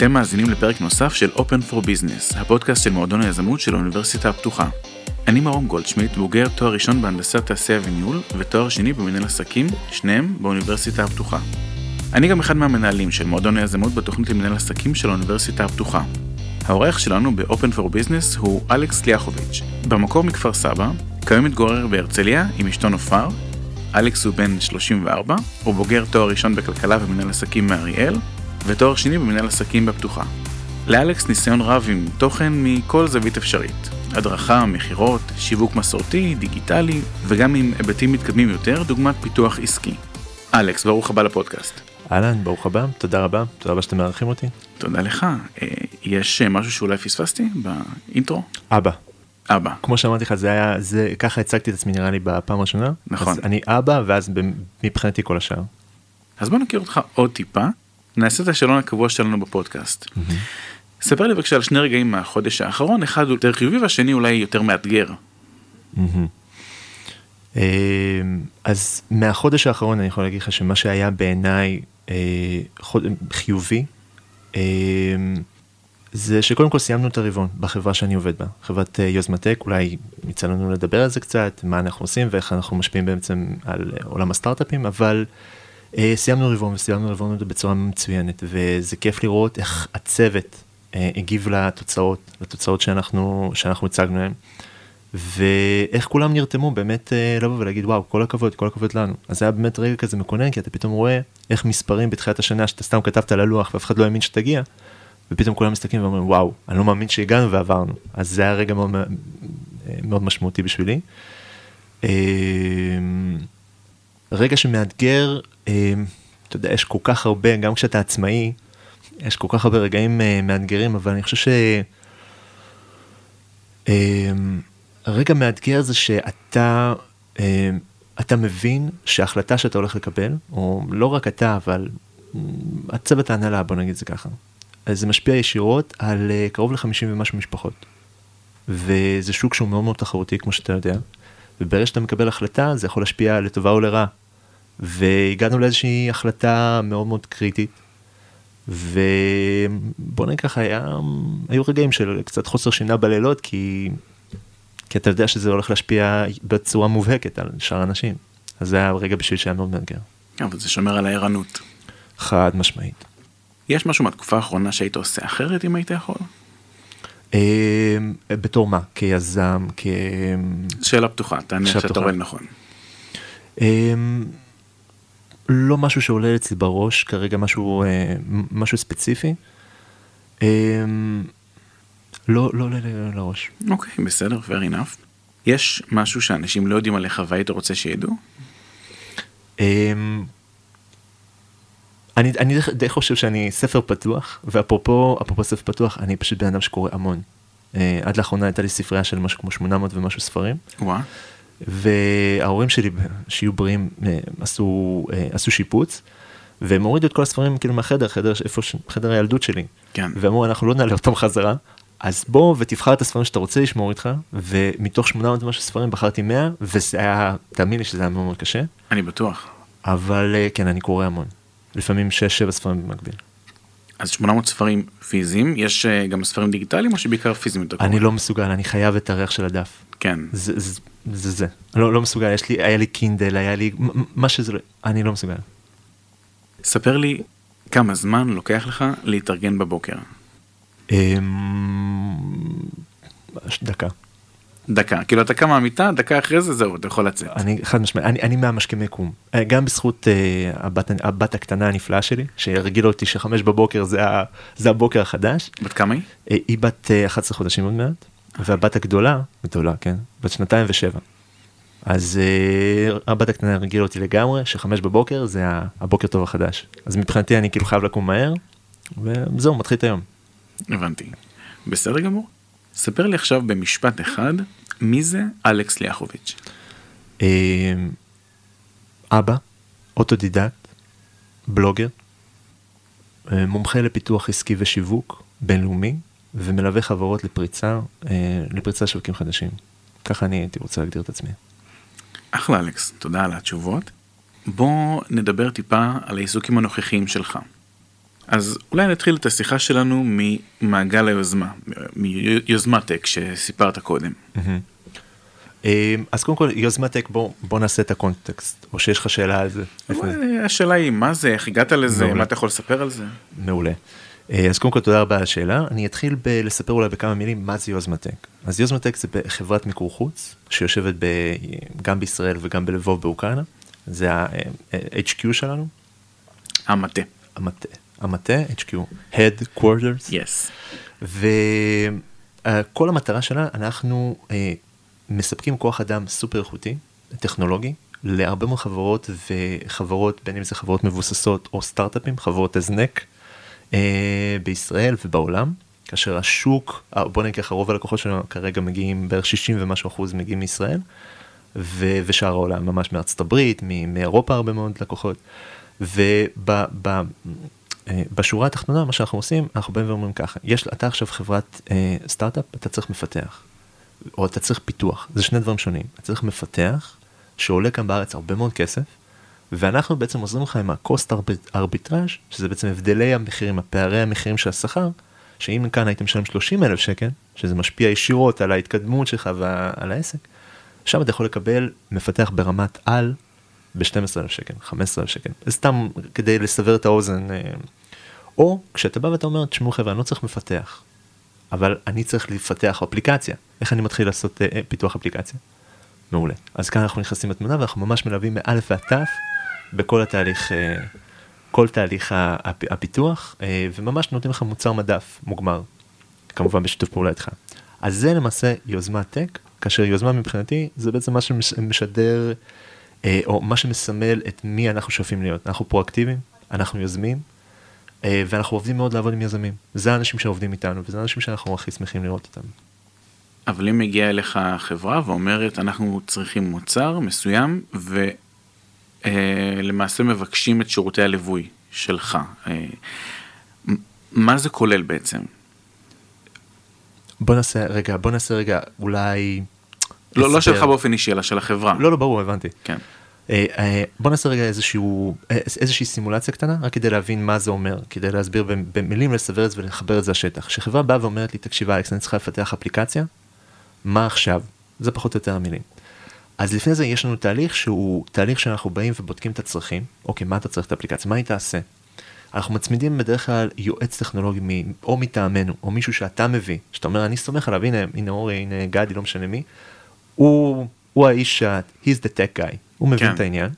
אתם מאזינים לפרק נוסף של Open for Business, הפודקאסט של מועדון היזמות של האוניברסיטה הפתוחה. אני מרום גולדשמיט, בוגר תואר ראשון בהנדסת תעשייה וניהול, ותואר שני במנהל עסקים, שניהם באוניברסיטה הפתוחה. אני גם אחד מהמנהלים של מועדון היזמות בתוכנית למנהל עסקים של האוניברסיטה הפתוחה. העורך שלנו ב-Open for Business הוא אלכס ליאחוביץ', במקור מכפר סבא, כיום מתגורר בהרצליה עם אשתו נופר, אלכס הוא בן 34, הוא בוגר תואר ראשון בכלכלה ומנהל עסקים מאריאל, ותואר שני במנהל עסקים בפתוחה. לאלכס ניסיון רב עם תוכן מכל זווית אפשרית. הדרכה, מכירות, שיווק מסורתי, דיגיטלי, וגם עם היבטים מתקדמים יותר, דוגמת פיתוח עסקי. אלכס, ברוך הבא לפודקאסט. אהלן, ברוך הבא, תודה רבה, תודה רבה שאתם מארחים אותי. תודה לך. אה, יש אה, משהו שאולי פספסתי באינטרו? אבא. אבא. כמו שאמרתי לך, זה היה, זה, ככה הצגתי את עצמי נראה לי בפעם הראשונה. נכון. אז אני אבא, ואז מבחינתי כל השאר. אז בוא נכיר אותך עוד טיפה, נעשה את השאלון הקבוע שלנו בפודקאסט. ספר לי בבקשה על שני רגעים מהחודש האחרון, אחד הוא יותר חיובי והשני אולי יותר מאתגר. אה, אז מהחודש האחרון אני יכול להגיד לך שמה שהיה בעיניי אה, חיובי, אה, זה שקודם כל סיימנו את הרבעון בחברה שאני עובד בה, חברת יוזמטק, אולי יצא לנו לדבר על זה קצת, מה אנחנו עושים ואיך אנחנו משפיעים בעצם על עולם הסטארט-אפים, אבל סיימנו רבעון וסיימנו רבעון בצורה מצוינת, וזה כיף לראות איך הצוות אה, הגיב לתוצאות, לתוצאות שאנחנו, שאנחנו הצגנו להם. ואיך כולם נרתמו באמת אה, לבוא ולהגיד וואו כל הכבוד כל הכבוד לנו אז זה היה באמת רגע כזה מקונן כי אתה פתאום רואה איך מספרים בתחילת השנה שאתה סתם כתבת על הלוח ואף אחד לא האמין שתגיע. ופתאום כולם מסתכלים ואומרים וואו אני לא מאמין שהגענו ועברנו אז זה היה רגע מאוד, מאוד משמעותי בשבילי. אה, רגע שמאתגר אה, אתה יודע יש כל כך הרבה גם כשאתה עצמאי יש כל כך הרבה רגעים אה, מאתגרים אבל אני חושב ש... אה, רגע מאתגר זה שאתה אה, אתה מבין שההחלטה שאתה הולך לקבל, או לא רק אתה, אבל אה, הצוות ההנהלה, בוא נגיד זה ככה, אז זה משפיע ישירות על אה, קרוב ל-50 ומשהו משפחות. וזה שוק שהוא מאוד מאוד תחרותי, כמו שאתה יודע, וברגע שאתה מקבל החלטה, זה יכול להשפיע לטובה או לרע. והגענו לאיזושהי החלטה מאוד מאוד קריטית, ובוא נגיד ככה, היה, היו רגעים של קצת חוסר שינה בלילות, כי כי אתה יודע שזה הולך להשפיע בצורה מובהקת על שאר האנשים. אז זה היה רגע בשביל שהיה מאוד מאתגר. אבל זה שומר על הערנות. חד משמעית. יש משהו מהתקופה האחרונה שהיית עושה אחרת אם היית יכול? אה, בתור מה? כיזם, כ... שאלה פתוחה, תענה שאתה. רואה נכון. לא משהו שעולה אצלי בראש, כרגע משהו, אה, משהו ספציפי. אה, לא, לא עולה לי לראש. אוקיי, בסדר, fair enough. יש משהו שאנשים לא יודעים עליך והיית רוצה שידעו? אמ, אני, אני די- די חושב שאני ספר פתוח, ואפרופו אפרופו ספר פתוח, אני פשוט בן אדם שקורא המון. אה, עד לאחרונה הייתה לי ספרייה של משהו כמו 800 ומשהו ספרים, וואה, וההורים שלי, שיהיו בריאים, אה, עשו, אה, עשו שיפוץ, והם הורידו את כל הספרים כאילו מהחדר, חדר, איפה, חדר הילדות שלי, כן. ואמרו אנחנו לא נעלה אותם חזרה, אז בוא ותבחר את הספרים שאתה רוצה לשמור איתך, ומתוך 800 ומשהו ספרים בחרתי 100, וזה היה, תאמין לי שזה היה מאוד מאוד קשה. אני בטוח. אבל אה, כן, אני קורא המון. לפעמים 6-7 ספרים במקביל. אז 800 ספרים פיזיים, יש גם ספרים דיגיטליים או שבעיקר פיזיים? אני לא מסוגל, אני חייב את הריח של הדף. כן. זה זה. זה, זה. לא, לא מסוגל, יש לי, היה לי קינדל, היה לי, מה שזה לא, אני לא מסוגל. ספר לי כמה זמן לוקח לך להתארגן בבוקר. אמ, דקה. דקה, כאילו אתה קם מהמיטה, דקה אחרי זה זהו, אתה יכול לצאת. אני חד משמעית, אני, אני מהמשכמי קום. אה, גם בזכות אה, הבת, הבת הקטנה הנפלאה שלי, שהרגילה אותי שחמש בבוקר זה, ה- זה הבוקר החדש. בת כמה היא? אה, היא בת אה, 11 חודשים עוד מעט, והבת הגדולה, גדולה, כן, בת שנתיים ושבע. אז אה, הבת הקטנה הרגילה אותי לגמרי, שחמש בבוקר זה הבוקר טוב החדש. אז מבחינתי אני כאילו חייב לקום מהר, וזהו, מתחיל את היום. הבנתי. בסדר גמור. ספר לי עכשיו במשפט אחד, מי זה אלכס ליאחוביץ'? אה, אבא, אוטודידקט, בלוגר, אה, מומחה לפיתוח עסקי ושיווק בינלאומי, ומלווה חברות לפריצה, אה, לפריצה שווקים חדשים. ככה אני הייתי רוצה להגדיר את עצמי. אחלה אלכס, תודה על התשובות. בוא נדבר טיפה על העיסוקים הנוכחיים שלך. אז אולי נתחיל את השיחה שלנו ממעגל היוזמה, מיוזמטק שסיפרת קודם. אמ, אז קודם כל יוזמטק בוא, בוא נעשה את הקונטקסט, או שיש לך שאלה על זה. השאלה היא מה זה, איך הגעת לזה. מה אתה יכול לספר על זה? מעולה. אה, אז קודם כל תודה רבה על השאלה, אני אתחיל בלספר אולי בכמה מילים מה זה יוזמטק. אז יוזמטק זה חברת מיקור חוץ שיושבת ב, גם בישראל וגם בלבוב באוקראינה, זה ה-HQ שלנו. המטה. המטה, המטה, HQ, Headquarters. Yes. וכל המטרה שלה, אנחנו אה, מספקים כוח אדם סופר איכותי, טכנולוגי, להרבה מאוד חברות וחברות, בין אם זה חברות מבוססות או סטארט-אפים, חברות הזנק אה, בישראל ובעולם, כאשר השוק, אה, בוא נגיד ככה, רוב הלקוחות שלנו כרגע מגיעים, בערך 60 ומשהו אחוז מגיעים מישראל, ו- ושאר העולם, ממש מארצות הברית, מאירופה הרבה מאוד לקוחות. ובשורה אה, התחתונה, מה שאנחנו עושים, אנחנו באים ואומרים ככה, יש, אתה עכשיו חברת אה, סטארט-אפ, אתה צריך מפתח. או אתה צריך פיתוח, זה שני דברים שונים. אתה צריך מפתח, שעולה כאן בארץ הרבה מאוד כסף, ואנחנו בעצם עוזרים לך עם ה-cost arbitrage, שזה בעצם הבדלי המחירים, הפערי המחירים של השכר, שאם כאן הייתם משלם 30 אלף שקל, שזה משפיע ישירות על ההתקדמות שלך ועל העסק, שם אתה יכול לקבל מפתח ברמת על ב-12 אלף שקל, 15 אלף שקל, סתם כדי לסבר את האוזן. אה, או כשאתה בא ואתה אומר, תשמעו חבר'ה, אני לא צריך מפתח, אבל אני צריך לפתח אפליקציה. איך אני מתחיל לעשות uh, פיתוח אפליקציה? מעולה. אז כאן אנחנו נכנסים לתמונה ואנחנו ממש מלווים מאלף ועד תף בכל התהליך, uh, כל תהליך הפיתוח, uh, וממש נותנים לך מוצר מדף מוגמר, כמובן בשיתוף פעולה איתך. אז זה למעשה יוזמה טק, כאשר יוזמה מבחינתי זה בעצם מה שמשדר, uh, או מה שמסמל את מי אנחנו שואפים להיות. אנחנו פרואקטיביים, אנחנו יוזמים, אה, ואנחנו עובדים מאוד לעבוד עם יזמים. זה האנשים שעובדים איתנו, וזה האנשים שאנחנו הכי שמחים לראות אותם. אבל אם מגיעה אליך חברה ואומרת, אנחנו צריכים מוצר מסוים, ולמעשה מבקשים את שירותי הליווי שלך, אה, מה זה כולל בעצם? בוא נעשה רגע, בוא נעשה רגע, אולי... לא, לא שלך באופן אישי, אלא של החברה. לא, לא, ברור, הבנתי. כן. אה, אה, בוא נעשה רגע איזשהו, אה, איזושהי סימולציה קטנה, רק כדי להבין מה זה אומר, כדי להסביר במילים, לסבר את זה ולחבר את זה לשטח. כשחברה באה ואומרת לי, תקשיבה אלכס, אני צריכה לפתח אפליקציה, מה עכשיו? זה פחות או יותר המילים. אז לפני זה יש לנו תהליך שהוא תהליך שאנחנו באים ובודקים את הצרכים, אוקיי, מה אתה צריך את האפליקציה, מה היא תעשה? אנחנו מצמידים בדרך כלל יועץ טכנולוגי מ, או מטעמנו, או מישהו שאתה מביא, שאתה אומר, אני סומך עליו, הנה, הנה אורי, הנה גדי, לא משנה מי, הוא, הוא האיש שה... he's the tech guy, הוא מבין כן. את העניין.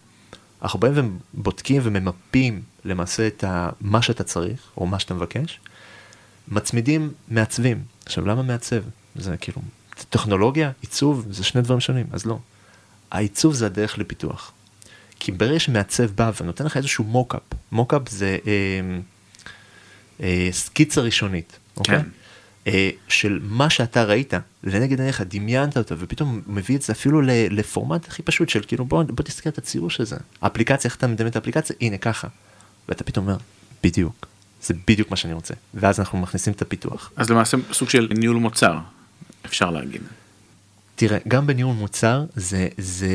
אנחנו באים ובודקים וממפים למעשה את ה, מה שאתה צריך, או מה שאתה מבקש, מצמידים מעצבים. עכשיו, למה מעצב? זה כאילו, טכנולוגיה, עיצוב, זה שני דברים שונים, אז לא. העיצוב זה הדרך לפיתוח. כי ברגע שמעצב בא ונותן לך איזשהו מוקאפ, מוקאפ זה אה, אה, סקיצה ראשונית, אוקיי? כן. אה, של מה שאתה ראית לנגד עיניך, דמיינת אותו, ופתאום מביא את זה אפילו לפורמט הכי פשוט של כאילו בוא, בוא תסתכל את הציור של זה. האפליקציה, איך אתה מדמיין את האפליקציה? הנה ככה. ואתה פתאום אומר, בדיוק, זה בדיוק מה שאני רוצה. ואז אנחנו מכניסים את הפיתוח. אז למעשה סוג של ניהול מוצר, אפשר להגיד. תראה, גם בניהול מוצר זה, זה,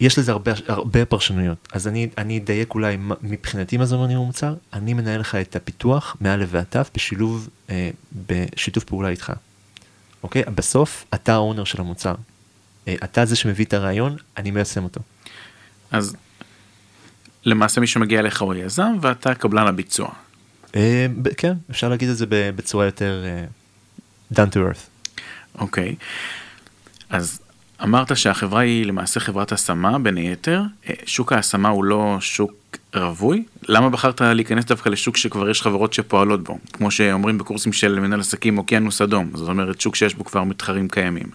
יש לזה הרבה, הרבה פרשנויות, אז אני, אני אדייק אולי מבחינתי מה זה אומר ניהול מוצר, אני מנהל לך את הפיתוח מא' ועד ת' בשילוב, אה, בשיתוף פעולה איתך. אוקיי? בסוף אתה האונר של המוצר. אה, אתה זה שמביא את הרעיון, אני מיישם אותו. אז למעשה מי שמגיע אליך הוא יזם ואתה קבלן הביצוע. אה, כן, אפשר להגיד את זה בצורה יותר אה, down to earth. אוקיי, אז אמרת שהחברה היא למעשה חברת השמה בין היתר, אה, שוק ההשמה הוא לא שוק רווי, למה בחרת להיכנס דווקא לשוק שכבר יש חברות שפועלות בו, כמו שאומרים בקורסים של מנהל עסקים אוקיינוס אדום, זאת אומרת שוק שיש בו כבר מתחרים קיימים.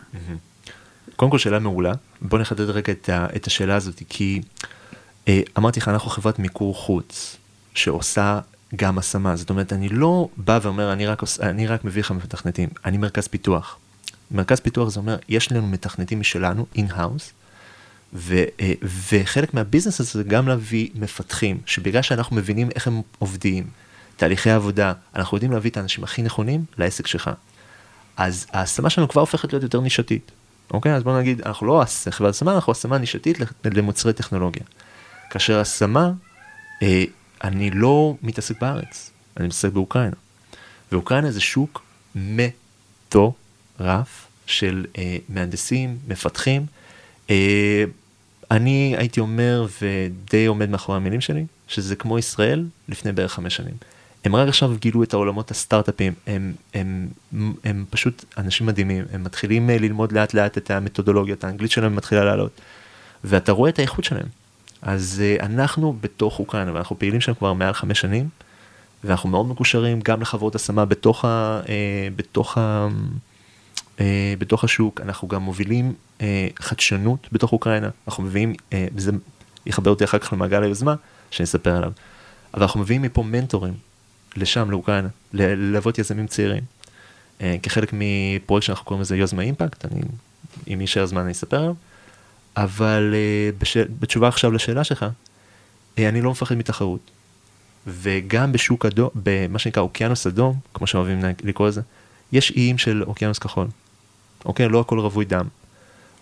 קודם כל שאלה מעולה, בוא נחדד רגע את, את השאלה הזאת, כי אה, אמרתי לך, אנחנו חברת מיקור חוץ שעושה גם השמה, זאת אומרת, אני לא בא ואומר, אני רק, אני רק מביא לך מתכנתים, אני מרכז פיתוח. מרכז פיתוח זה אומר, יש לנו מתכנתים משלנו, in-house, וחלק מה business הזה זה גם להביא מפתחים, שבגלל שאנחנו מבינים איך הם עובדים, תהליכי עבודה, אנחנו יודעים להביא את האנשים הכי נכונים לעסק שלך. אז ההשמה שלנו כבר הופכת להיות יותר נישתית. אוקיי? אז בוא נגיד, אנחנו לא חברת השמה, אנחנו השמה נישתית למוצרי טכנולוגיה. כאשר השמה, אה, אני לא מתעסק בארץ, אני מתעסק באוקראינה. ואוקראינה זה שוק מטורף של אה, מהנדסים, מפתחים. אה, אני הייתי אומר, ודי עומד מאחורי המילים שלי, שזה כמו ישראל לפני בערך חמש שנים. הם רק עכשיו גילו את העולמות הסטארט-אפים, הם, הם, הם, הם פשוט אנשים מדהימים, הם מתחילים אה, ללמוד לאט לאט את המתודולוגיות, האנגלית שלהם מתחילה לעלות, ואתה רואה את האיכות שלהם. אז uh, אנחנו בתוך אוקראינה, ואנחנו פעילים שם כבר מעל חמש שנים, ואנחנו מאוד מקושרים גם לחברות השמה בתוך, ה, uh, בתוך, ה, בתוך השוק, אנחנו גם מובילים uh, חדשנות בתוך אוקראינה, אנחנו מביאים, uh, וזה יחבר אותי אחר כך למעגל היוזמה, שאני אספר עליו, אבל אנחנו מביאים מפה מנטורים לשם, לאוקראינה, ללוות יזמים צעירים. כחלק מפרויקט שאנחנו קוראים לזה יוזמה אימפקט, אני, אם יישאר זמן אני אספר עליו. אבל uh, בש... בתשובה עכשיו לשאלה שלך, אני לא מפחד מתחרות. וגם בשוק אדום, במה שנקרא אוקיינוס אדום, כמו שאוהבים לקרוא לזה, יש איים של אוקיינוס כחול. אוקיי? לא הכל רווי דם.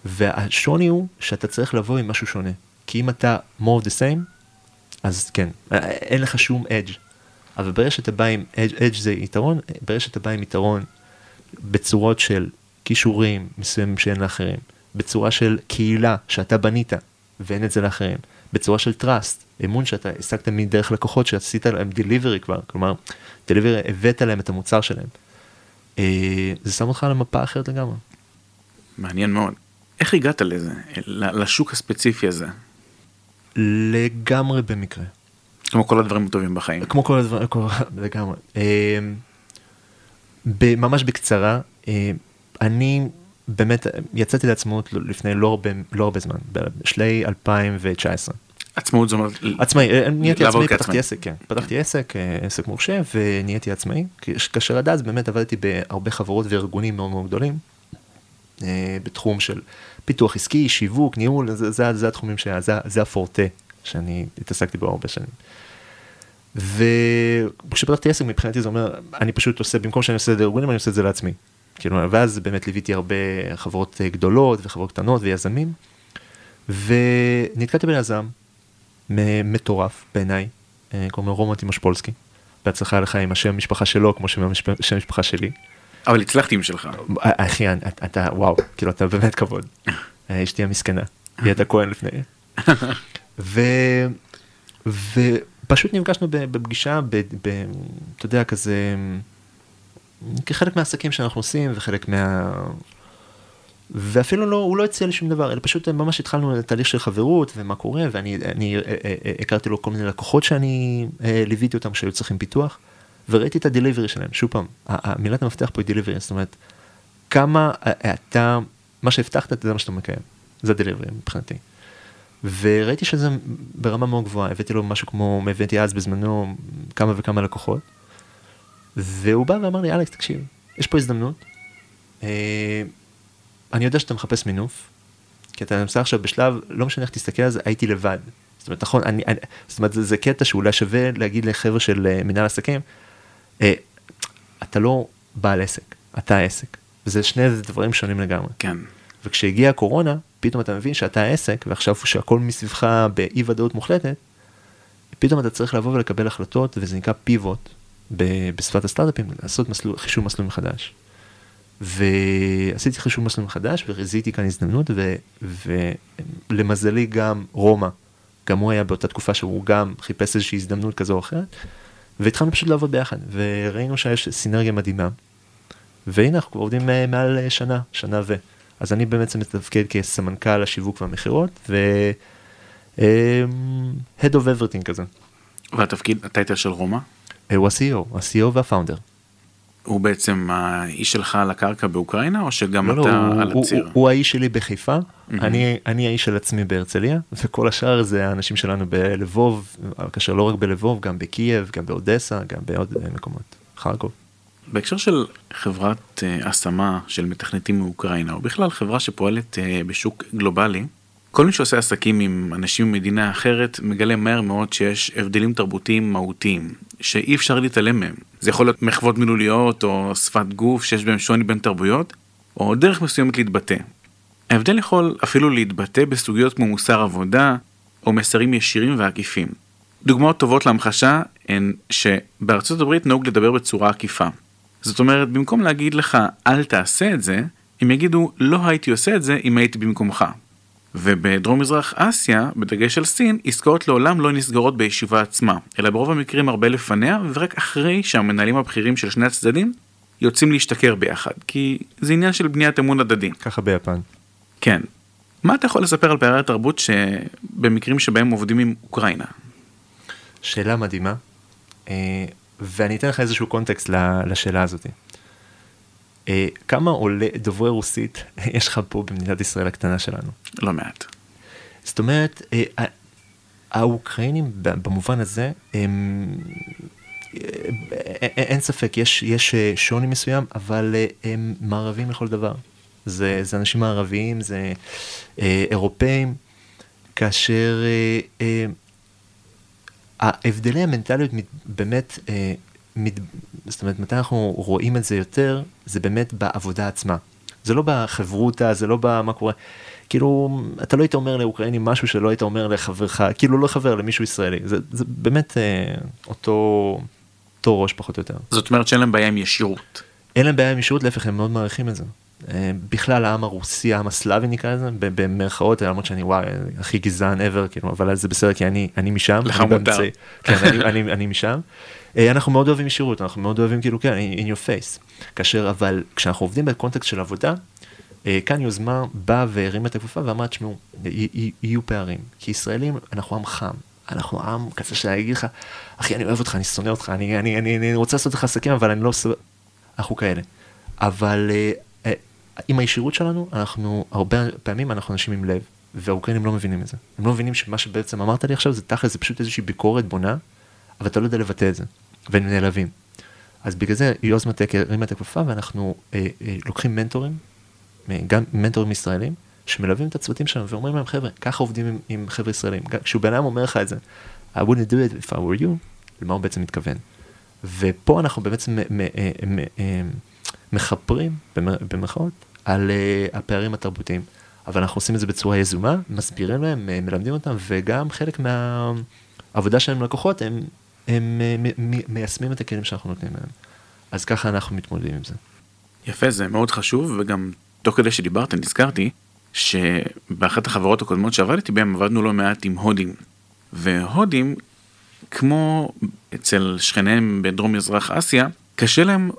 והשוני הוא שאתה צריך לבוא עם משהו שונה. כי אם אתה more of the same, אז כן, אין לך שום edge. אבל ברגע שאתה בא עם edge זה יתרון, ברגע שאתה בא עם יתרון בצורות של כישורים מסוימים שאין לאחרים, בצורה של קהילה שאתה בנית ואין את זה לאחרים, בצורה של trust, אמון שאתה השגת מדרך לקוחות שעשית להם delivery כבר, כלומר, delivery הבאת להם את המוצר שלהם. אה, זה שם אותך על המפה אחרת לגמרי. מעניין מאוד. איך הגעת לזה, לשוק הספציפי הזה? לגמרי במקרה. כמו כל הדברים הטובים בחיים. כמו כל הדברים, לגמרי. אה, ממש בקצרה, אה, אני באמת יצאתי לעצמאות לפני לא הרבה, לא הרבה זמן, בשלי 2019. עצמאות זאת אומרת, עצמאי, אה, נהייתי עצמאי, פתחתי עסק, כן, פתחתי עסק, אה, עסק מורשה ונהייתי עצמאי, כאשר עד אז באמת עבדתי בהרבה חברות וארגונים מאוד מאוד גדולים, בתחום של פיתוח עסקי, שיווק, ניהול, זה, זה, זה התחומים, שה, זה, זה הפורטה שאני התעסקתי בו הרבה שנים. וכשפתחתי עסק מבחינתי זה אומר, אני פשוט עושה, במקום שאני עושה את זה לארגונים, אני עושה את זה לעצמי. כאילו, ואז באמת ליוויתי הרבה חברות גדולות וחברות קטנות ויזמים, ונתקעתי ביזם מטורף בעיניי, אה, קוראים לו רומן טימשפולסקי. בהצלחה לך עם השם המשפחה שלו כמו שם המשפחה שלי. אבל הצלחתי עם שלך. אחי, אתה וואו, כאילו אתה באמת כבוד. אה, אשתי המסכנה, היא הייתה כהן לפני. ופשוט נפגשנו בפגישה, אתה יודע, כזה, כחלק מהעסקים שאנחנו עושים וחלק מה... ואפילו לא, הוא לא הציע לי שום דבר, אלא פשוט ממש התחלנו תהליך של חברות ומה קורה, ואני אני, אה, אה, הכרתי לו כל מיני לקוחות שאני ליוויתי אותם כשהיו צריכים פיתוח, וראיתי את הדליברי שלהם, שוב פעם, מילת המפתח פה היא דליברי, זאת אומרת, כמה אתה, מה שהבטחת זה מה שאתה מקיים, זה הדליברי מבחינתי. וראיתי שזה ברמה מאוד גבוהה, הבאתי לו משהו כמו, הבאתי אז בזמנו כמה וכמה לקוחות, והוא בא ואמר לי, אלכס, תקשיב, יש פה הזדמנות, אני יודע שאתה מחפש מינוף, כי אתה נמצא עכשיו בשלב, לא משנה איך תסתכל על זה, הייתי לבד. זאת אומרת, נכון, אני, אני, זאת אומרת, זה, זה קטע שאולי שווה להגיד לחבר'ה של מנהל עסקים, אה, אתה לא בעל עסק, אתה העסק. וזה שני דברים שונים לגמרי. כן. וכשהגיעה הקורונה, פתאום אתה מבין שאתה העסק, ועכשיו שהכל מסביבך באי ודאות מוחלטת, פתאום אתה צריך לבוא ולקבל החלטות, וזה נקרא פיבוט בשפת הסטארט-אפים, לעשות מסלול, חישוב מסלול מחדש. ועשיתי חישוב מסלול מחדש וזיהיתי כאן הזדמנות ו... ולמזלי גם רומא, גם הוא היה באותה תקופה שהוא גם חיפש איזושהי הזדמנות כזו או אחרת והתחלנו פשוט לעבוד ביחד וראינו שיש סינרגיה מדהימה והנה אנחנו כבר עובדים מעל שנה, שנה ו... אז אני בעצם מתפקד כסמנכ"ל השיווק והמכירות ו... אמ, head of everything כזה. והתפקיד, הטייטל של רומא? הוא ה-CEO, ה-CEO והפאונדר. הוא בעצם האיש שלך על הקרקע באוקראינה, או שגם לא, לא אתה לא, על הוא, הציר? הוא, הוא האיש שלי בחיפה, mm-hmm. אני, אני האיש של עצמי בהרצליה, וכל השאר זה האנשים שלנו בלבוב, כאשר לא רק בלבוב, גם בקייב, גם באודסה, גם בעוד מקומות, חרקוב. בהקשר של חברת uh, השמה של מתכנתים מאוקראינה, או בכלל חברה שפועלת uh, בשוק גלובלי, כל מי שעושה עסקים עם אנשים ממדינה אחרת מגלה מהר מאוד שיש הבדלים תרבותיים מהותיים, שאי אפשר להתעלם מהם. זה יכול להיות מחוות מילוליות או שפת גוף שיש בהם שוני בין תרבויות, או דרך מסוימת להתבטא. ההבדל יכול אפילו להתבטא בסוגיות כמו מוסר עבודה, או מסרים ישירים ועקיפים. דוגמאות טובות להמחשה הן שבארצות הברית נהוג לדבר בצורה עקיפה. זאת אומרת, במקום להגיד לך אל תעשה את זה, הם יגידו לא הייתי עושה את זה אם הייתי במקומך. ובדרום מזרח אסיה, בדגש על סין, עסקאות לעולם לא נסגרות בישיבה עצמה, אלא ברוב המקרים הרבה לפניה, ורק אחרי שהמנהלים הבכירים של שני הצדדים יוצאים להשתכר ביחד, כי זה עניין של בניית אמון הדדי. ככה ביפן. כן. מה אתה יכול לספר על פערי התרבות שבמקרים שבהם עובדים עם אוקראינה? שאלה מדהימה, אה, ואני אתן לך איזשהו קונטקסט לשאלה הזאת. אה, כמה עולה דוברי רוסית יש לך פה במדינת ישראל הקטנה שלנו? לא מעט. זאת אומרת, אה, האוקראינים במובן הזה, הם, אין ספק, יש, יש שוני מסוים, אבל הם מערבים לכל דבר. זה, זה אנשים מערביים, זה אה, אירופאים, כאשר אה, אה, ההבדלי המנטליות באמת, אה, מת, זאת אומרת, מתי אנחנו רואים את זה יותר, זה באמת בעבודה עצמה. זה לא בחברותא, זה לא במה קורה. כאילו, אתה לא היית אומר לאוקראיני משהו שלא היית אומר לחברך, כאילו לא חבר, למישהו ישראלי. זה, זה באמת אה, אותו, אותו ראש פחות או יותר. זאת אומרת שאין להם בעיה עם ישירות. אין להם בעיה עם ישירות, להפך, הם מאוד מעריכים את זה. אה, בכלל העם הרוסי, העם הסלאבי נקרא לזה, במרכאות, למרות שאני וואי, הכי גזען ever, כאילו, אבל זה בסדר, כי אני, אני משם. לך מותר. כן, אני, אני, אני משם. אה, אנחנו מאוד אוהבים ישירות, אנחנו מאוד אוהבים כאילו, כן, in your face. כאשר, אבל כשאנחנו עובדים בקונטקסט של עבודה, אה, כאן יוזמה באה והרימה את הכפפה ואמרה, תשמעו, יהיו פערים. כי ישראלים, אנחנו עם חם. אנחנו עם כזה שאני אגיד לך, אחי, אני אוהב אותך, אני שונא אותך, אני, אני, אני, אני רוצה לעשות לך עסקים, אבל אני לא... אנחנו כאלה. אבל עם הישירות שלנו, אנחנו, הרבה פעמים אנחנו אנשים עם לב, והאוקראינים לא מבינים את זה. הם לא מבינים שמה שבעצם אמרת לי עכשיו זה תכל'ס, זה פשוט איזושהי ביקורת בונה, אבל אתה לא יודע לבטא את זה, והם נעלבים. אז בגלל זה יוזמטק הרימה את הכפפה, ואנחנו אה, אה, לוקחים מנטורים, גם מנטורים ישראלים, שמלווים את הצוותים שלנו ואומרים להם, חבר'ה, ככה עובדים עם, עם חבר'ה ישראלים. כשהוא בן אדם אומר לך את זה, I wouldn't do it if I were you, למה הוא בעצם מתכוון. ופה אנחנו בעצם אה, מכפרים, במרכאות, על uh, הפערים התרבותיים. אבל אנחנו עושים את זה בצורה יזומה, מסבירים להם, אה, מלמדים אותם, וגם חלק מהעבודה שלהם לקוחות, הם, הם הם מיישמים את הכלים שאנחנו נותנים להם. אז ככה אנחנו מתמודדים עם זה. יפה, זה מאוד חשוב, וגם תוך כדי שדיברת נזכרתי שבאחת החברות הקודמות שעבדתי בהן עבדנו לא מעט עם הודים. והודים, כמו אצל שכניהם בדרום מזרח אסיה, קשה להם,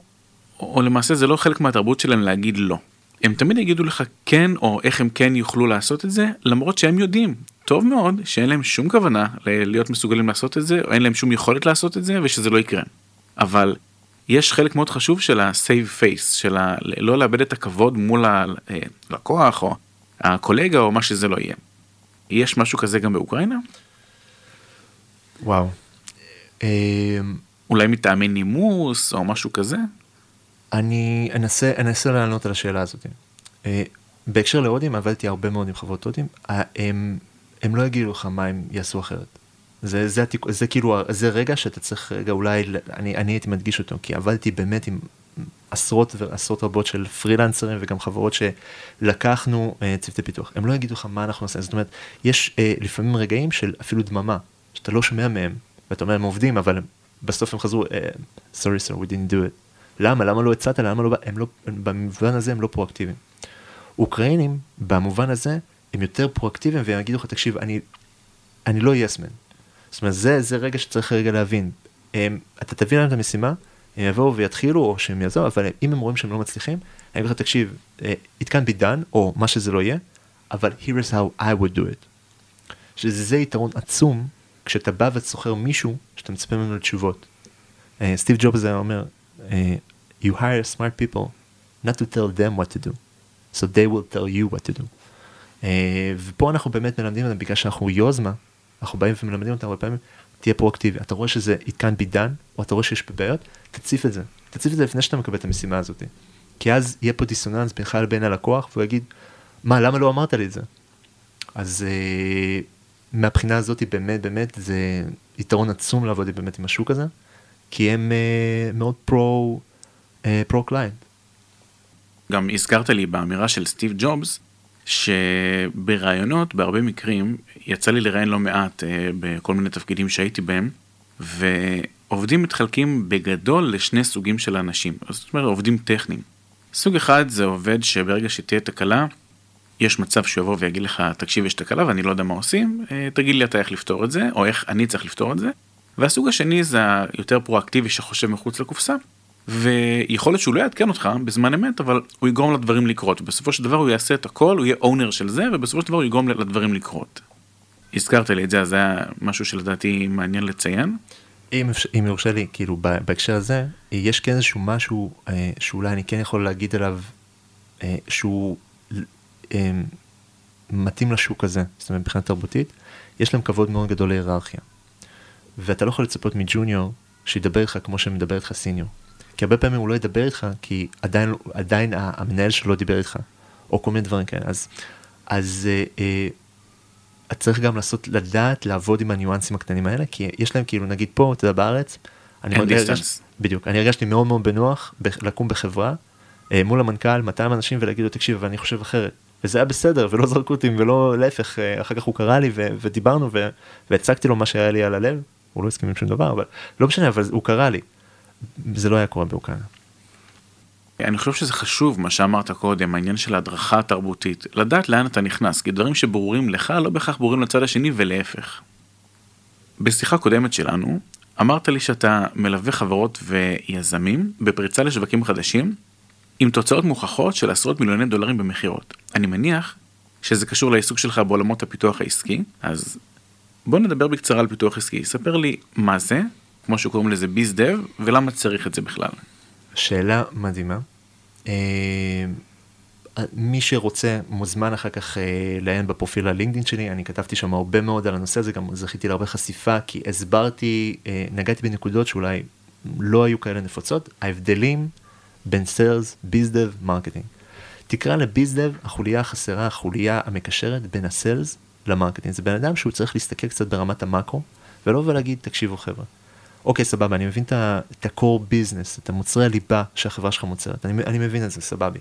או למעשה זה לא חלק מהתרבות שלהם להגיד לא. הם תמיד יגידו לך כן או איך הם כן יוכלו לעשות את זה למרות שהם יודעים טוב מאוד שאין להם שום כוונה להיות מסוגלים לעשות את זה או אין להם שום יכולת לעשות את זה ושזה לא יקרה. אבל יש חלק מאוד חשוב של ה-save face של ה- לא לאבד את הכבוד מול הלקוח או הקולגה או מה שזה לא יהיה. יש משהו כזה גם באוקראינה? וואו. אולי מטעמי נימוס או משהו כזה? אני אנסה, אנסה לענות על השאלה הזאת. אה, בהקשר להודים, עבדתי הרבה מאוד עם חברות הודים, אה, הם, הם לא יגידו לך מה הם יעשו אחרת. זה, זה, זה, זה כאילו, זה רגע שאתה צריך רגע אולי, אני, אני הייתי מדגיש אותו, כי עבדתי באמת עם עשרות ועשרות רבות של פרילנסרים וגם חברות שלקחנו uh, צוותי פיתוח. הם לא יגידו לך מה אנחנו עושים, זאת אומרת, יש uh, לפעמים רגעים של אפילו דממה, שאתה לא שומע מהם, ואתה אומר, הם עובדים, אבל בסוף הם חזרו, uh, sorry sir, we didn't do it. למה? למה לא הצעת? למה לא... הם לא... במובן הזה הם לא פרואקטיביים. אוקראינים, במובן הזה, הם יותר פרואקטיביים והם יגידו לך, תקשיב, אני, אני לא יסמן. זאת אומרת, זה, זה רגע שצריך רגע להבין. הם, אתה תביא להם את המשימה, הם יבואו ויתחילו, או שהם יעזור, אבל אם הם רואים שהם לא מצליחים, אני אגיד לך, תקשיב, אה, it can be done, או מה שזה לא יהיה, אבל here's how I would do it. שזה יתרון עצום, כשאתה בא ושוכר מישהו, שאתה מצפה ממנו לתשובות. אה, סטיב ג'ובס היה אומר, אה, you hire smart people not to tell them what to do, so they will tell you what to do. Uh, ופה אנחנו באמת מלמדים אותם, בגלל שאנחנו יוזמה, אנחנו באים ומלמדים אותם הרבה פעמים, תהיה פרואקטיבי. אתה רואה שזה it can't be done, או אתה רואה שיש פה בעיות, תציף את זה. תציף את זה לפני שאתה מקבל את המשימה הזאת. כי אז יהיה פה דיסוננס בינך לבין הלקוח, והוא יגיד, מה, למה לא אמרת לי את זה? אז uh, מהבחינה הזאת באמת באמת זה יתרון עצום לעבוד באמת עם השוק הזה, כי הם אה, מאוד pro pro-client. גם הזכרת לי באמירה של סטיב ג'ובס, שברעיונות, בהרבה מקרים, יצא לי לראיין לא מעט אה, בכל מיני תפקידים שהייתי בהם, ועובדים מתחלקים בגדול לשני סוגים של אנשים, זאת אומרת עובדים טכניים. סוג אחד זה עובד שברגע שתהיה תקלה, יש מצב שהוא יבוא ויגיד לך, תקשיב, יש תקלה ואני לא יודע מה עושים, אה, תגיד לי אתה איך לפתור את זה, או איך אני צריך לפתור את זה. והסוג השני זה היותר פרואקטיבי שחושב מחוץ לקופסה, ויכול להיות שהוא לא יעדכן אותך בזמן אמת, אבל הוא יגרום לדברים לקרות. בסופו של דבר הוא יעשה את הכל, הוא יהיה אונר של זה, ובסופו של דבר הוא יגרום לדברים לקרות. הזכרת לי את זה, אז זה היה משהו שלדעתי מעניין לציין. אם, אם יורשה לי, כאילו בהקשר הזה, יש כן איזשהו משהו אה, שאולי אני כן יכול להגיד עליו, אה, שהוא אה, מתאים לשוק הזה, זאת אומרת מבחינה תרבותית, יש להם כבוד מאוד גדול להיררכיה. ואתה לא יכול לצפות מג'וניור שידבר איתך כמו שמדבר איתך סיניור. כי הרבה פעמים הוא לא ידבר איתך כי עדיין, עדיין המנהל שלו לא דיבר איתך, או כל מיני דברים כאלה. אז, אז אה, אה, את צריך גם לעשות, לדעת לעבוד עם הניואנסים הקטנים האלה, כי יש להם כאילו, נגיד פה, אתה יודע, בארץ, אני הרגש, בדיוק, אני הרגשתי מאוד מאוד בנוח לקום בחברה, אה, מול המנכ"ל, 200 אנשים ולהגיד לו, תקשיב, אבל אני חושב אחרת. וזה היה בסדר, ולא זרקו אותי, ולא להפך, אה, אחר כך הוא קרא לי ו- ודיברנו ו- והצגתי לו מה שהיה לי על הלב, הוא לא הסכים עם שום דבר, אבל לא משנה, אבל הוא קרא לי. זה לא היה קורה באוקראינה. אני חושב שזה חשוב מה שאמרת קודם, העניין של ההדרכה התרבותית, לדעת לאן אתה נכנס, כי דברים שברורים לך לא בהכרח ברורים לצד השני ולהפך. בשיחה קודמת שלנו, אמרת לי שאתה מלווה חברות ויזמים בפריצה לשווקים חדשים, עם תוצאות מוכחות של עשרות מיליוני דולרים במכירות. אני מניח שזה קשור לעיסוק שלך בעולמות הפיתוח העסקי, אז בוא נדבר בקצרה על פיתוח עסקי. ספר לי מה זה, כמו שקוראים לזה ביז דב, ולמה צריך את זה בכלל. שאלה מדהימה. אה, מי שרוצה מוזמן אחר כך אה, לעיין בפרופיל הלינקדאין שלי, אני כתבתי שם הרבה מאוד על הנושא הזה, גם זכיתי להרבה חשיפה, כי הסברתי, אה, נגעתי בנקודות שאולי לא היו כאלה נפוצות, ההבדלים בין sales, bizdev, marketing. תקרא ל bizdev החוליה החסרה, החוליה המקשרת בין ה sales ל marketing. זה בן אדם שהוא צריך להסתכל קצת ברמת המאקרו, ולא ולהגיד, תקשיבו חבר'ה, אוקיי, סבבה, אני מבין את ה-core business, את המוצרי הליבה שהחברה שלך מייצרת, אני, אני מבין את זה, סבבה.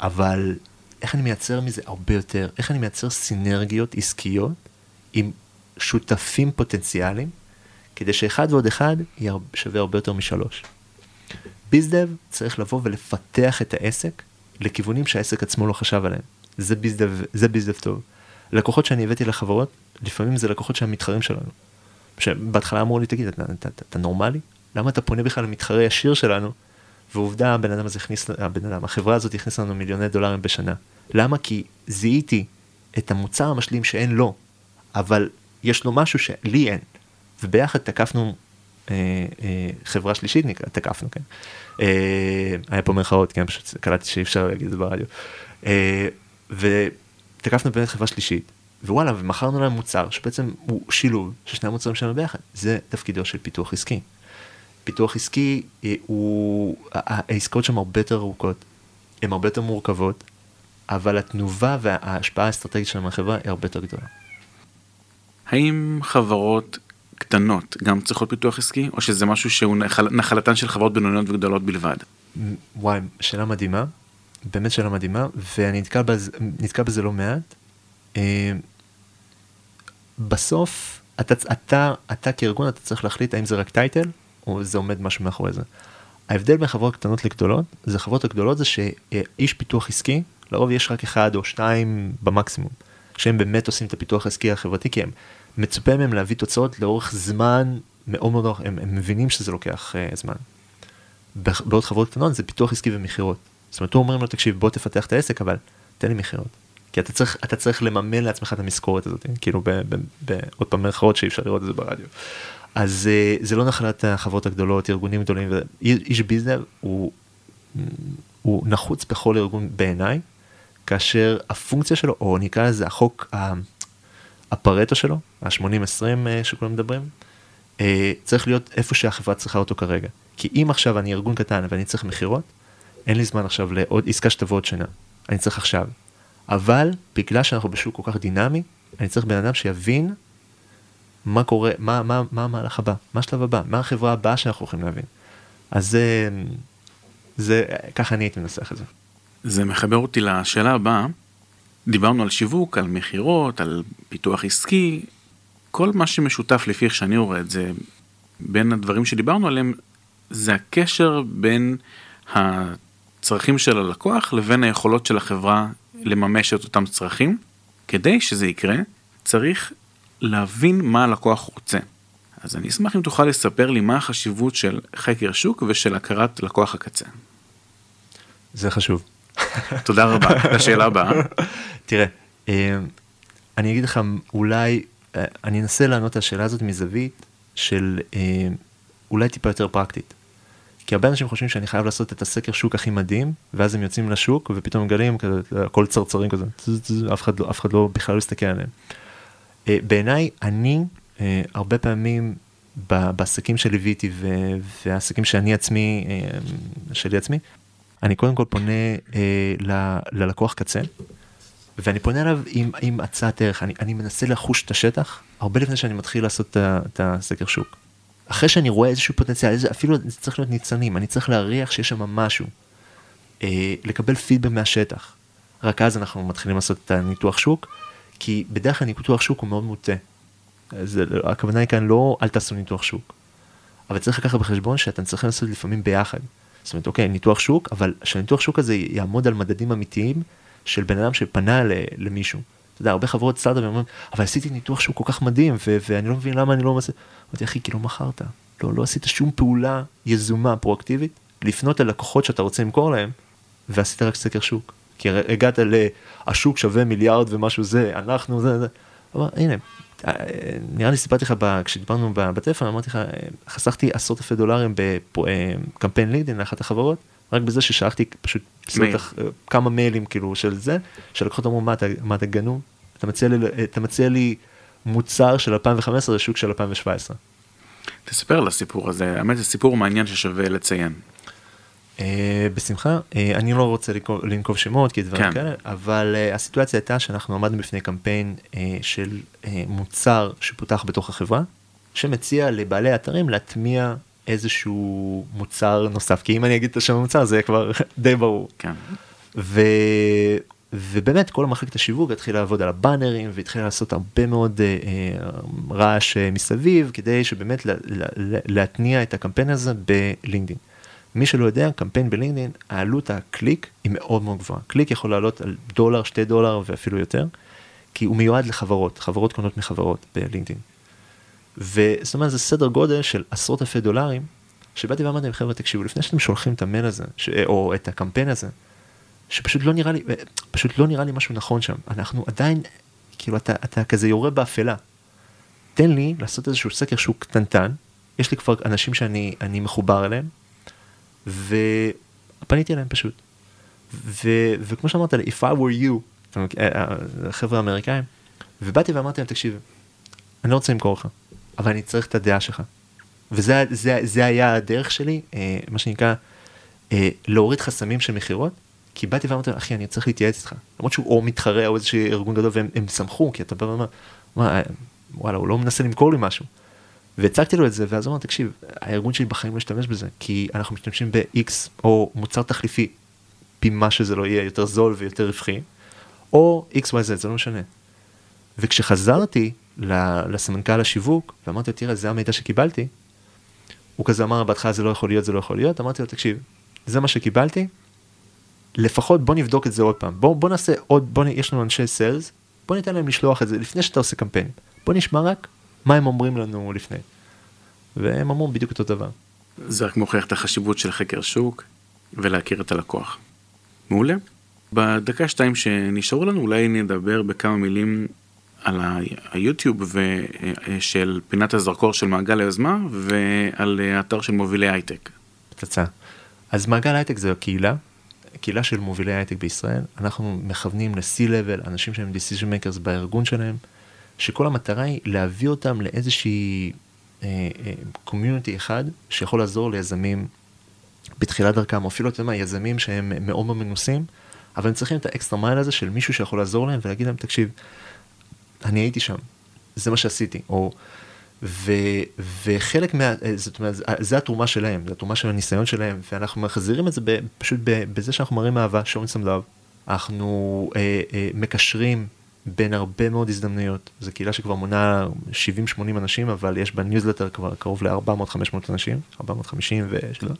אבל איך אני מייצר מזה הרבה יותר, איך אני מייצר סינרגיות עסקיות עם שותפים פוטנציאליים, כדי שאחד ועוד אחד יהיה שווה הרבה יותר משלוש. ביזדב צריך לבוא ולפתח את העסק לכיוונים שהעסק עצמו לא חשב עליהם. זה ביזדב, זה ביזדב טוב. לקוחות שאני הבאתי לחברות, לפעמים זה לקוחות שהם מתחרים שלנו. שבהתחלה אמרו לי, תגיד, אתה, אתה, אתה, אתה נורמלי? למה אתה פונה בכלל למתחרה ישיר שלנו? ועובדה, הבן אדם הזה הכניס, הבן אדם, החברה הזאת הכניסה לנו מיליוני דולרים בשנה. למה? כי זיהיתי את המוצר המשלים שאין לו, אבל יש לו משהו שלי אין. וביחד תקפנו אה, אה, חברה שלישית, נקרא, תקפנו, כן. אה, היה פה מירכאות, כן, פשוט קלטתי שאי אפשר להגיד את זה ברדיו. אה, ותקפנו באמת חברה שלישית, ווואלה, ומכרנו להם מוצר שבעצם הוא שילוב של שני המוצרים שלנו ביחד. זה תפקידו של פיתוח עסקי. פיתוח עסקי אה, הוא, העסקאות שם הרבה יותר ארוכות, הן הרבה יותר מורכבות, אבל התנובה וההשפעה האסטרטגית שלהם על החברה היא הרבה יותר גדולה. האם חברות קטנות גם צריכות פיתוח עסקי, או שזה משהו שהוא נחל, נחלתן של חברות בינוניות וגדולות בלבד? וואי, שאלה מדהימה, באמת שאלה מדהימה, ואני נתקל בזה, נתקל בזה לא מעט. אה, בסוף, אתה, אתה, אתה כארגון, אתה צריך להחליט האם זה רק טייטל, או זה עומד משהו מאחורי זה. ההבדל בין חברות קטנות לגדולות, זה חברות הגדולות זה שאיש פיתוח עסקי, לרוב יש רק אחד או שתיים במקסימום, שהם באמת עושים את הפיתוח העסקי החברתי, כי הם מצופה מהם להביא תוצאות לאורך זמן מאוד מאוד ארוך, הם, הם מבינים שזה לוקח uh, זמן. בעוד חברות קטנות זה פיתוח עסקי ומכירות. זאת אומרת, הוא אומרים לו, תקשיב, בוא תפתח את העסק, אבל תן לי מכירות. כי אתה צריך, אתה צריך לממן לעצמך את המשכורת הזאת, כאילו בעוד פעם מירכאות שאי אפשר לראות את זה ברדיו. אז אה, זה לא נחלת החברות הגדולות, ארגונים גדולים, איש ביזנר הוא, הוא נחוץ בכל ארגון בעיניי, כאשר הפונקציה שלו, או נקרא לזה החוק, הפרטו שלו, ה-80-20 אה, שכולם מדברים, אה, צריך להיות איפה שהחברה צריכה אותו כרגע. כי אם עכשיו אני ארגון קטן ואני צריך מכירות, אין לי זמן עכשיו לעוד עסקה שתבוא עוד שנה, אני צריך עכשיו. אבל בגלל שאנחנו בשוק כל כך דינמי, אני צריך בן אדם שיבין מה קורה, מה, מה, מה המהלך הבא, מה השלב הבא, מה החברה הבאה שאנחנו הולכים להבין. אז זה, זה, ככה אני הייתי מנסח את זה. זה מחבר אותי לשאלה הבאה, דיברנו על שיווק, על מכירות, על פיתוח עסקי, כל מה שמשותף לפי איך שאני רואה את זה, בין הדברים שדיברנו עליהם, זה הקשר בין הצרכים של הלקוח לבין היכולות של החברה לממש את אותם צרכים. כדי שזה יקרה, צריך להבין מה הלקוח רוצה. אז אני אשמח אם תוכל לספר לי מה החשיבות של חקר שוק ושל הכרת לקוח הקצה. זה חשוב. תודה רבה. לשאלה הבאה. תראה, אה, אני אגיד לך, אולי, אה, אני אנסה לענות על השאלה הזאת מזווית של אה, אולי טיפה יותר פרקטית. כי הרבה אנשים חושבים שאני חייב לעשות את הסקר שוק הכי מדהים, ואז הם יוצאים לשוק ופתאום מגלים כזה, הכל צרצרים כזה, אף אחד, לא, אף אחד לא בכלל לא מסתכל עליהם. בעיניי, אני הרבה פעמים בעסקים שליוויתי והעסקים שאני עצמי, שלי עצמי, אני קודם כל פונה אה, ל, ללקוח קצה, ואני פונה אליו עם, עם הצעת ערך, אני, אני מנסה לחוש את השטח, הרבה לפני שאני מתחיל לעשות את הסקר שוק. אחרי שאני רואה איזשהו פוטנציאל, איזה, אפילו זה צריך להיות ניצנים, אני צריך להריח שיש שם משהו, אה, לקבל פידבק מהשטח. רק אז אנחנו מתחילים לעשות את הניתוח שוק, כי בדרך כלל ניתוח שוק הוא מאוד מוטה. אז הכוונה היא כאן לא אל תעשו ניתוח שוק, אבל צריך לקחת בחשבון שאתם צריכים לעשות לפעמים ביחד. זאת אומרת, אוקיי, ניתוח שוק, אבל שהניתוח שוק הזה יעמוד על מדדים אמיתיים של בן אדם שפנה למישהו. אתה יודע, הרבה חברות סטארט-אפים אומרים, אבל עשיתי ניתוח שוק כל כך מדהים, ו- ואני לא מבין למה אני לא מנסה. אמרתי, אחי, כי לא מכרת. לא, לא עשית שום פעולה יזומה, פרואקטיבית, לפנות ללקוחות שאתה רוצה למכור להם, ועשית רק סקר שוק. כי הגעת לשוק שווה מיליארד ומשהו זה, אנחנו זה, זה. אבל הנה, נראה לי סיפרתי לך כשדיברנו בטלפון אמרתי לך חסכתי עשרות אלפי דולרים בקמפיין לידין לאחת החברות רק בזה ששלחתי פשוט סרטח, כמה מיילים כאילו של זה שלקוחות אמרו מה אתה, מה אתה גנוב אתה מציע לי, אתה מציע לי מוצר של 2015 לשוק של 2017. תספר על הסיפור הזה האמת זה סיפור מעניין ששווה לציין. אה, בשמחה, אה, אני לא רוצה לנקוב שמות כי דברים כן. כאלה, אבל uh, הסיטואציה הייתה שאנחנו עמדנו בפני קמפיין uh, של uh, מוצר שפותח בתוך החברה, שמציע לבעלי אתרים להטמיע איזשהו מוצר נוסף, כי אם אני אגיד את השם המוצר זה כבר די ברור. כן. ו... ובאמת כל המחלקת השיווק התחילה לעבוד על הבאנרים והתחילה לעשות הרבה מאוד אה, אה, רעש אה, מסביב כדי שבאמת לה, לה, להתניע את הקמפיין הזה בלינקדאין. מי שלא יודע, קמפיין בלינקדאין, העלות הקליק היא מאוד מאוד גבוהה. קליק יכול לעלות על דולר, שתי דולר ואפילו יותר, כי הוא מיועד לחברות, חברות קונות מחברות בלינקדאין. וזאת אומרת, זה סדר גודל של עשרות אלפי דולרים, שבאתי ואמרתי להם, חבר'ה, תקשיבו, לפני שאתם שולחים את המייל הזה, ש... או את הקמפיין הזה, שפשוט לא נראה לי, פשוט לא נראה לי משהו נכון שם. אנחנו עדיין, כאילו, אתה, אתה כזה יורה באפלה. תן לי לעשות איזשהו סקר שהוא קטנטן, יש לי כבר אנשים שאני מחובר אליהם, ופניתי אליהם פשוט. ו, וכמו שאמרת if I were you, החבר'ה האמריקאים, ובאתי ואמרתי להם, תקשיב, אני לא רוצה למכור לך, אבל אני צריך את הדעה שלך. וזה זה, זה היה הדרך שלי, אה, מה שנקרא, אה, להוריד חסמים של מכירות, כי באתי ואמרתי, אחי, אני צריך להתייעץ איתך. למרות שהוא או מתחרה או איזשהו ארגון גדול, והם שמחו, כי אתה בא ואומר, וואלה, הוא לא מנסה למכור לי משהו. והצגתי לו את זה, ואז הוא אמר, תקשיב, הארגון שלי בחיים לא ישתמש בזה, כי אנחנו משתמשים ב-X או מוצר תחליפי, פי מה שזה לא יהיה, יותר זול ויותר רווחי, או XYZ, זה לא משנה. וכשחזרתי לסמנכ"ל השיווק, ואמרתי לו, תראה, זה המידע שקיבלתי, הוא כזה אמר, בהתחלה זה לא יכול להיות, זה לא יכול להיות, אמרתי לו, תקשיב, זה מה שקיבלתי, לפחות בוא נבדוק את זה עוד פעם, בוא, בוא נעשה עוד, בוא, יש לנו אנשי סיילס, בוא ניתן להם לשלוח את זה לפני שאתה עושה קמפיין, בוא נשמע רק מה הם אומרים לנו לפני. והם אמרו בדיוק אותו דבר. זה רק מוכיח את החשיבות של חקר שוק ולהכיר את הלקוח. מעולה. בדקה שתיים שנשארו לנו אולי נדבר בכמה מילים על היוטיוב של פינת הזרקור של מעגל היוזמה ועל האתר של מובילי הייטק. פצצה. אז מעגל הייטק זה קהילה, קהילה של מובילי הייטק בישראל. אנחנו מכוונים ל-C-Level, אנשים שהם decision makers בארגון שלהם. שכל המטרה היא להביא אותם לאיזושהי community אה, אה, אחד שיכול לעזור ליזמים בתחילת דרכם, או אפילו, אתה יודע מה, יזמים שהם מאוד מאוד מנוסים, אבל הם צריכים את ה extra mile הזה של מישהו שיכול לעזור להם ולהגיד להם, תקשיב, אני הייתי שם, זה מה שעשיתי, או... ו, וחלק מה... אה, זאת אומרת, זה התרומה שלהם, זה התרומה של הניסיון שלהם, ואנחנו מחזירים את זה ב, פשוט ב, בזה שאנחנו מראים אהבה, showing some love, אנחנו אה, אה, מקשרים בין הרבה מאוד הזדמנויות. זו קהילה שכבר מונה 70-80 אנשים, אבל יש בניוזלטר כבר קרוב ל-400-500 אנשים, 450 ושלא.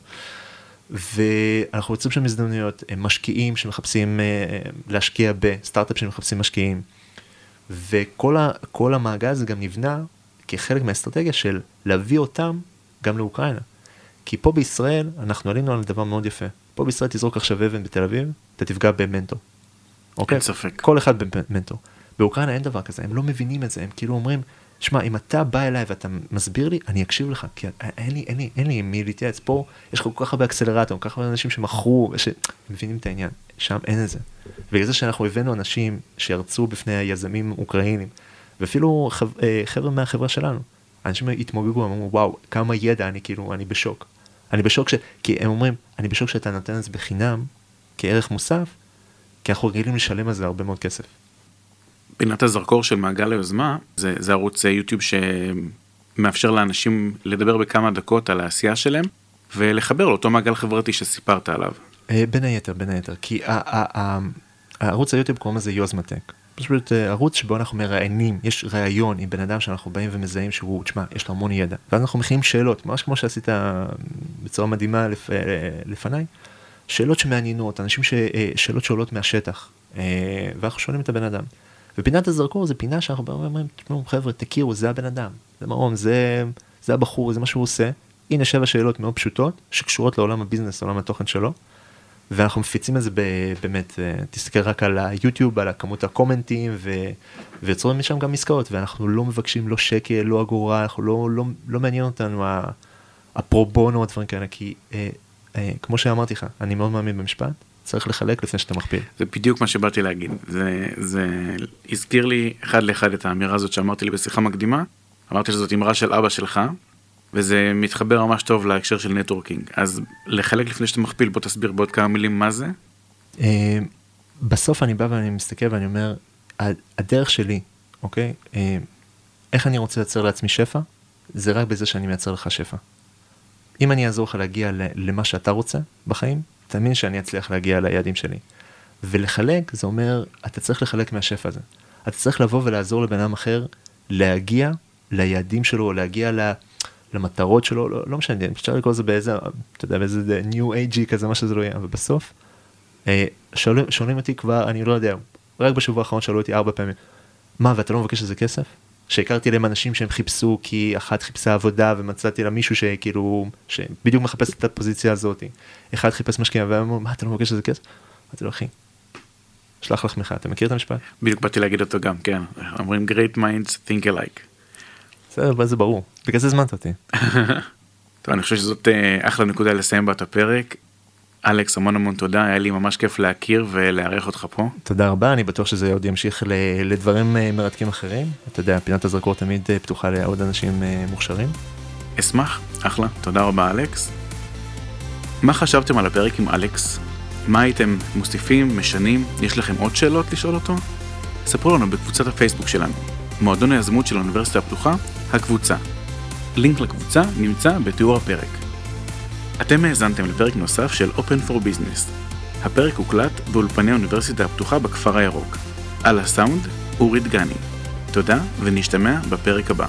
ואנחנו יוצאים שם הזדמנויות, משקיעים שמחפשים אה, להשקיע בסטארט-אפ שמחפשים משקיעים. וכל המעגל הזה גם נבנה כחלק מהאסטרטגיה של להביא אותם גם לאוקראינה. כי פה בישראל אנחנו עלינו על דבר מאוד יפה. פה בישראל תזרוק עכשיו אבן בתל אביב, אתה תפגע במנטור. אוקיי? אין ספק. כל אחד במנטור. באוקראינה אין דבר כזה, הם לא מבינים את זה, הם כאילו אומרים, שמע, אם אתה בא אליי ואתה מסביר לי, אני אקשיב לך, כי אין לי, אין לי, אין לי עם מי להתייעץ. פה יש לך כל כך הרבה אקסלרטור, כל כך הרבה אנשים שמכרו, שמבינים את העניין, שם אין את זה. בגלל זה שאנחנו הבאנו אנשים שירצו בפני היזמים אוקראינים, ואפילו אה, חבר'ה מהחברה שלנו, אנשים התמוגגו, אמרו, וואו, כמה ידע, אני כאילו, אני בשוק. אני בשוק ש... כי הם אומרים, אני בשוק שאתה נותן את זה בחינם, כערך מוסף, כי אנחנו רגילים לשלם על זה הרבה מאוד כסף. פינת הזרקור של מעגל היוזמה זה, זה ערוץ יוטיוב שמאפשר לאנשים לדבר בכמה דקות על העשייה שלהם ולחבר לאותו מעגל חברתי שסיפרת עליו. אה, בין היתר, בין היתר, כי הערוץ היוטיוב קוראים לזה יוזמטק. פשוט אה, ערוץ שבו אנחנו מראיינים, יש ראיון עם בן אדם שאנחנו באים ומזהים שהוא, תשמע, יש לו המון ידע, ואז אנחנו מכינים שאלות, ממש כמו שעשית בצורה מדהימה לפ, אה, לפניי, שאלות שמעניינות, אנשים ש, שאלות שעולות מהשטח, ואנחנו שואלים את הבן אדם. ופינת הזרקור זה פינה שאנחנו באים ואומרים, תשמעו חבר'ה, תכירו, זה הבן אדם, זה מרום, זה, זה הבחור, זה מה שהוא עושה. הנה שבע שאלות מאוד פשוטות, שקשורות לעולם הביזנס, לעולם התוכן שלו. ואנחנו מפיצים את זה באמת, אה, תסתכל רק על היוטיוב, על כמות הקומנטים, ו... ויוצרים משם גם עסקאות, ואנחנו לא מבקשים לא שקל, לא אגורה, אנחנו לא, לא, לא מעניין אותנו הפרו בונו, הדברים כאלה, כי אה, אה, כמו שאמרתי לך, אני מאוד מאמין במשפט, צריך לחלק לפני שאתה מכפיל. זה בדיוק מה שבאתי להגיד. זה, זה הזכיר לי אחד לאחד את האמירה הזאת שאמרתי לי בשיחה מקדימה. אמרתי שזאת אמרה של אבא שלך, וזה מתחבר ממש טוב להקשר של נטוורקינג. אז לחלק לפני שאתה מכפיל, בוא תסביר בעוד כמה מילים מה זה. אה, בסוף אני בא ואני מסתכל ואני אומר, הדרך שלי, אוקיי? אה, איך אני רוצה לייצר לעצמי שפע? זה רק בזה שאני מייצר לך שפע. אם אני אעזור לך להגיע למה שאתה רוצה בחיים, תאמין שאני אצליח להגיע ליעדים שלי. ולחלק, זה אומר, אתה צריך לחלק מהשפע הזה. אתה צריך לבוא ולעזור לבן אדם אחר להגיע ליעדים שלו, או להגיע למטרות שלו, לא, לא משנה, אפשר לקרוא לזה באיזה, אתה יודע, באיזה ניו אייג'י כזה, מה שזה לא יהיה, אבל בסוף, אה, שואלים, שואלים אותי כבר, אני לא יודע, רק בשבוע האחרון שאלו אותי ארבע פעמים, מה, ואתה לא מבקש איזה כסף? שהכרתי להם אנשים שהם חיפשו כי אחת חיפשה עבודה ומצאתי לה מישהו שכאילו שבדיוק מחפש את הפוזיציה הזאת. אחד חיפש משקיע והם אמרו מה אתה לא מבקש איזה כסף? אמרתי לו אחי. שלח לחמך אתה מכיר את המשפט? בדיוק באתי להגיד אותו גם כן אומרים great minds think alike. בסדר זה ברור בגלל זה הזמנת אותי. טוב, אני חושב שזאת אה, אחלה נקודה לסיים בה את הפרק. אלכס, המון המון תודה, היה לי ממש כיף להכיר ולארח אותך פה. תודה רבה, אני בטוח שזה עוד ימשיך לדברים אה, מרתקים אחרים. אתה יודע, פינת הזרקור תמיד אה, פתוחה לעוד אנשים מוכשרים. אשמח, אחלה, תודה רבה אלכס. מה חשבתם על הפרק עם אלכס? מה הייתם מוסיפים, משנים? יש לכם עוד שאלות לשאול אותו? ספרו לנו בקבוצת הפייסבוק שלנו, מועדון היזמות של האוניברסיטה הפתוחה, הקבוצה. לינק לקבוצה נמצא בתיאור הפרק. אתם האזנתם לפרק נוסף של Open for Business. הפרק הוקלט באולפני האוניברסיטה הפתוחה בכפר הירוק. על הסאונד, אורי דגני. תודה, ונשתמע בפרק הבא.